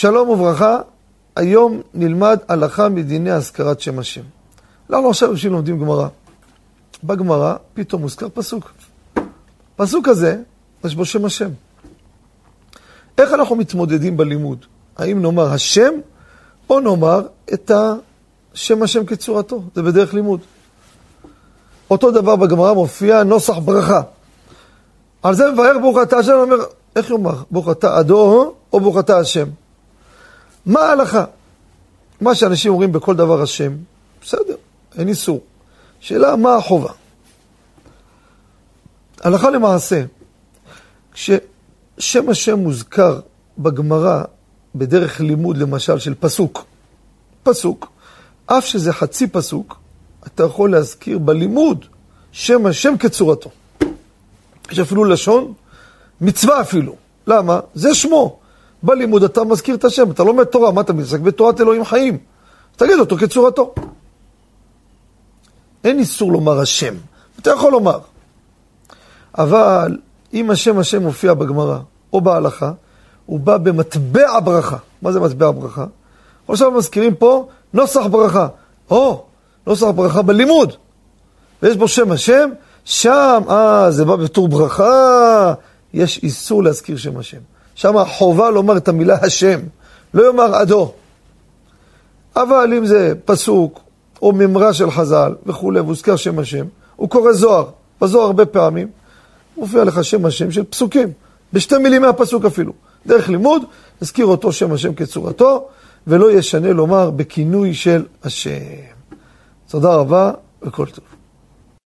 שלום וברכה, היום נלמד הלכה מדיני הזכרת שם השם. אנחנו עכשיו יושבים לומדים גמרא. בגמרא פתאום מוזכר פסוק. פסוק הזה, יש בו שם השם. איך אנחנו מתמודדים בלימוד? האם נאמר השם, או נאמר את השם השם כצורתו? זה בדרך לימוד. אותו דבר בגמרא מופיע נוסח ברכה. על זה מבאר ברוך אתה השם, אומר, איך יאמר? ברוך אתה אדו או ברוך אתה השם? מה ההלכה? מה שאנשים אומרים בכל דבר השם, בסדר, אין איסור. שאלה, מה החובה? הלכה למעשה, כששם השם מוזכר בגמרא בדרך לימוד, למשל, של פסוק, פסוק, אף שזה חצי פסוק, אתה יכול להזכיר בלימוד שם השם כצורתו. יש אפילו לשון, מצווה אפילו. למה? זה שמו. בלימוד אתה מזכיר את השם, אתה לומד תורה, מה אתה מתעסק? בתורת אלוהים חיים. תגיד אותו כצורתו. אין איסור לומר השם, אתה יכול לומר. אבל אם השם השם מופיע בגמרא או בהלכה, הוא בא במטבע ברכה. מה זה מטבע ברכה? עכשיו מזכירים פה נוסח ברכה. או, נוסח ברכה בלימוד. ויש בו שם השם, שם, אה, זה בא בתור ברכה, יש איסור להזכיר שם השם. שם החובה לומר את המילה השם, לא יאמר עדו. אבל אם זה פסוק או ממרה של חז"ל וכולי, והוזכר שם השם, הוא קורא זוהר, בזוהר הרבה פעמים, מופיע לך שם השם של פסוקים, בשתי מילים מהפסוק אפילו. דרך לימוד, הזכיר אותו שם השם כצורתו, ולא ישנה לומר בכינוי של השם. תודה רבה וכל טוב.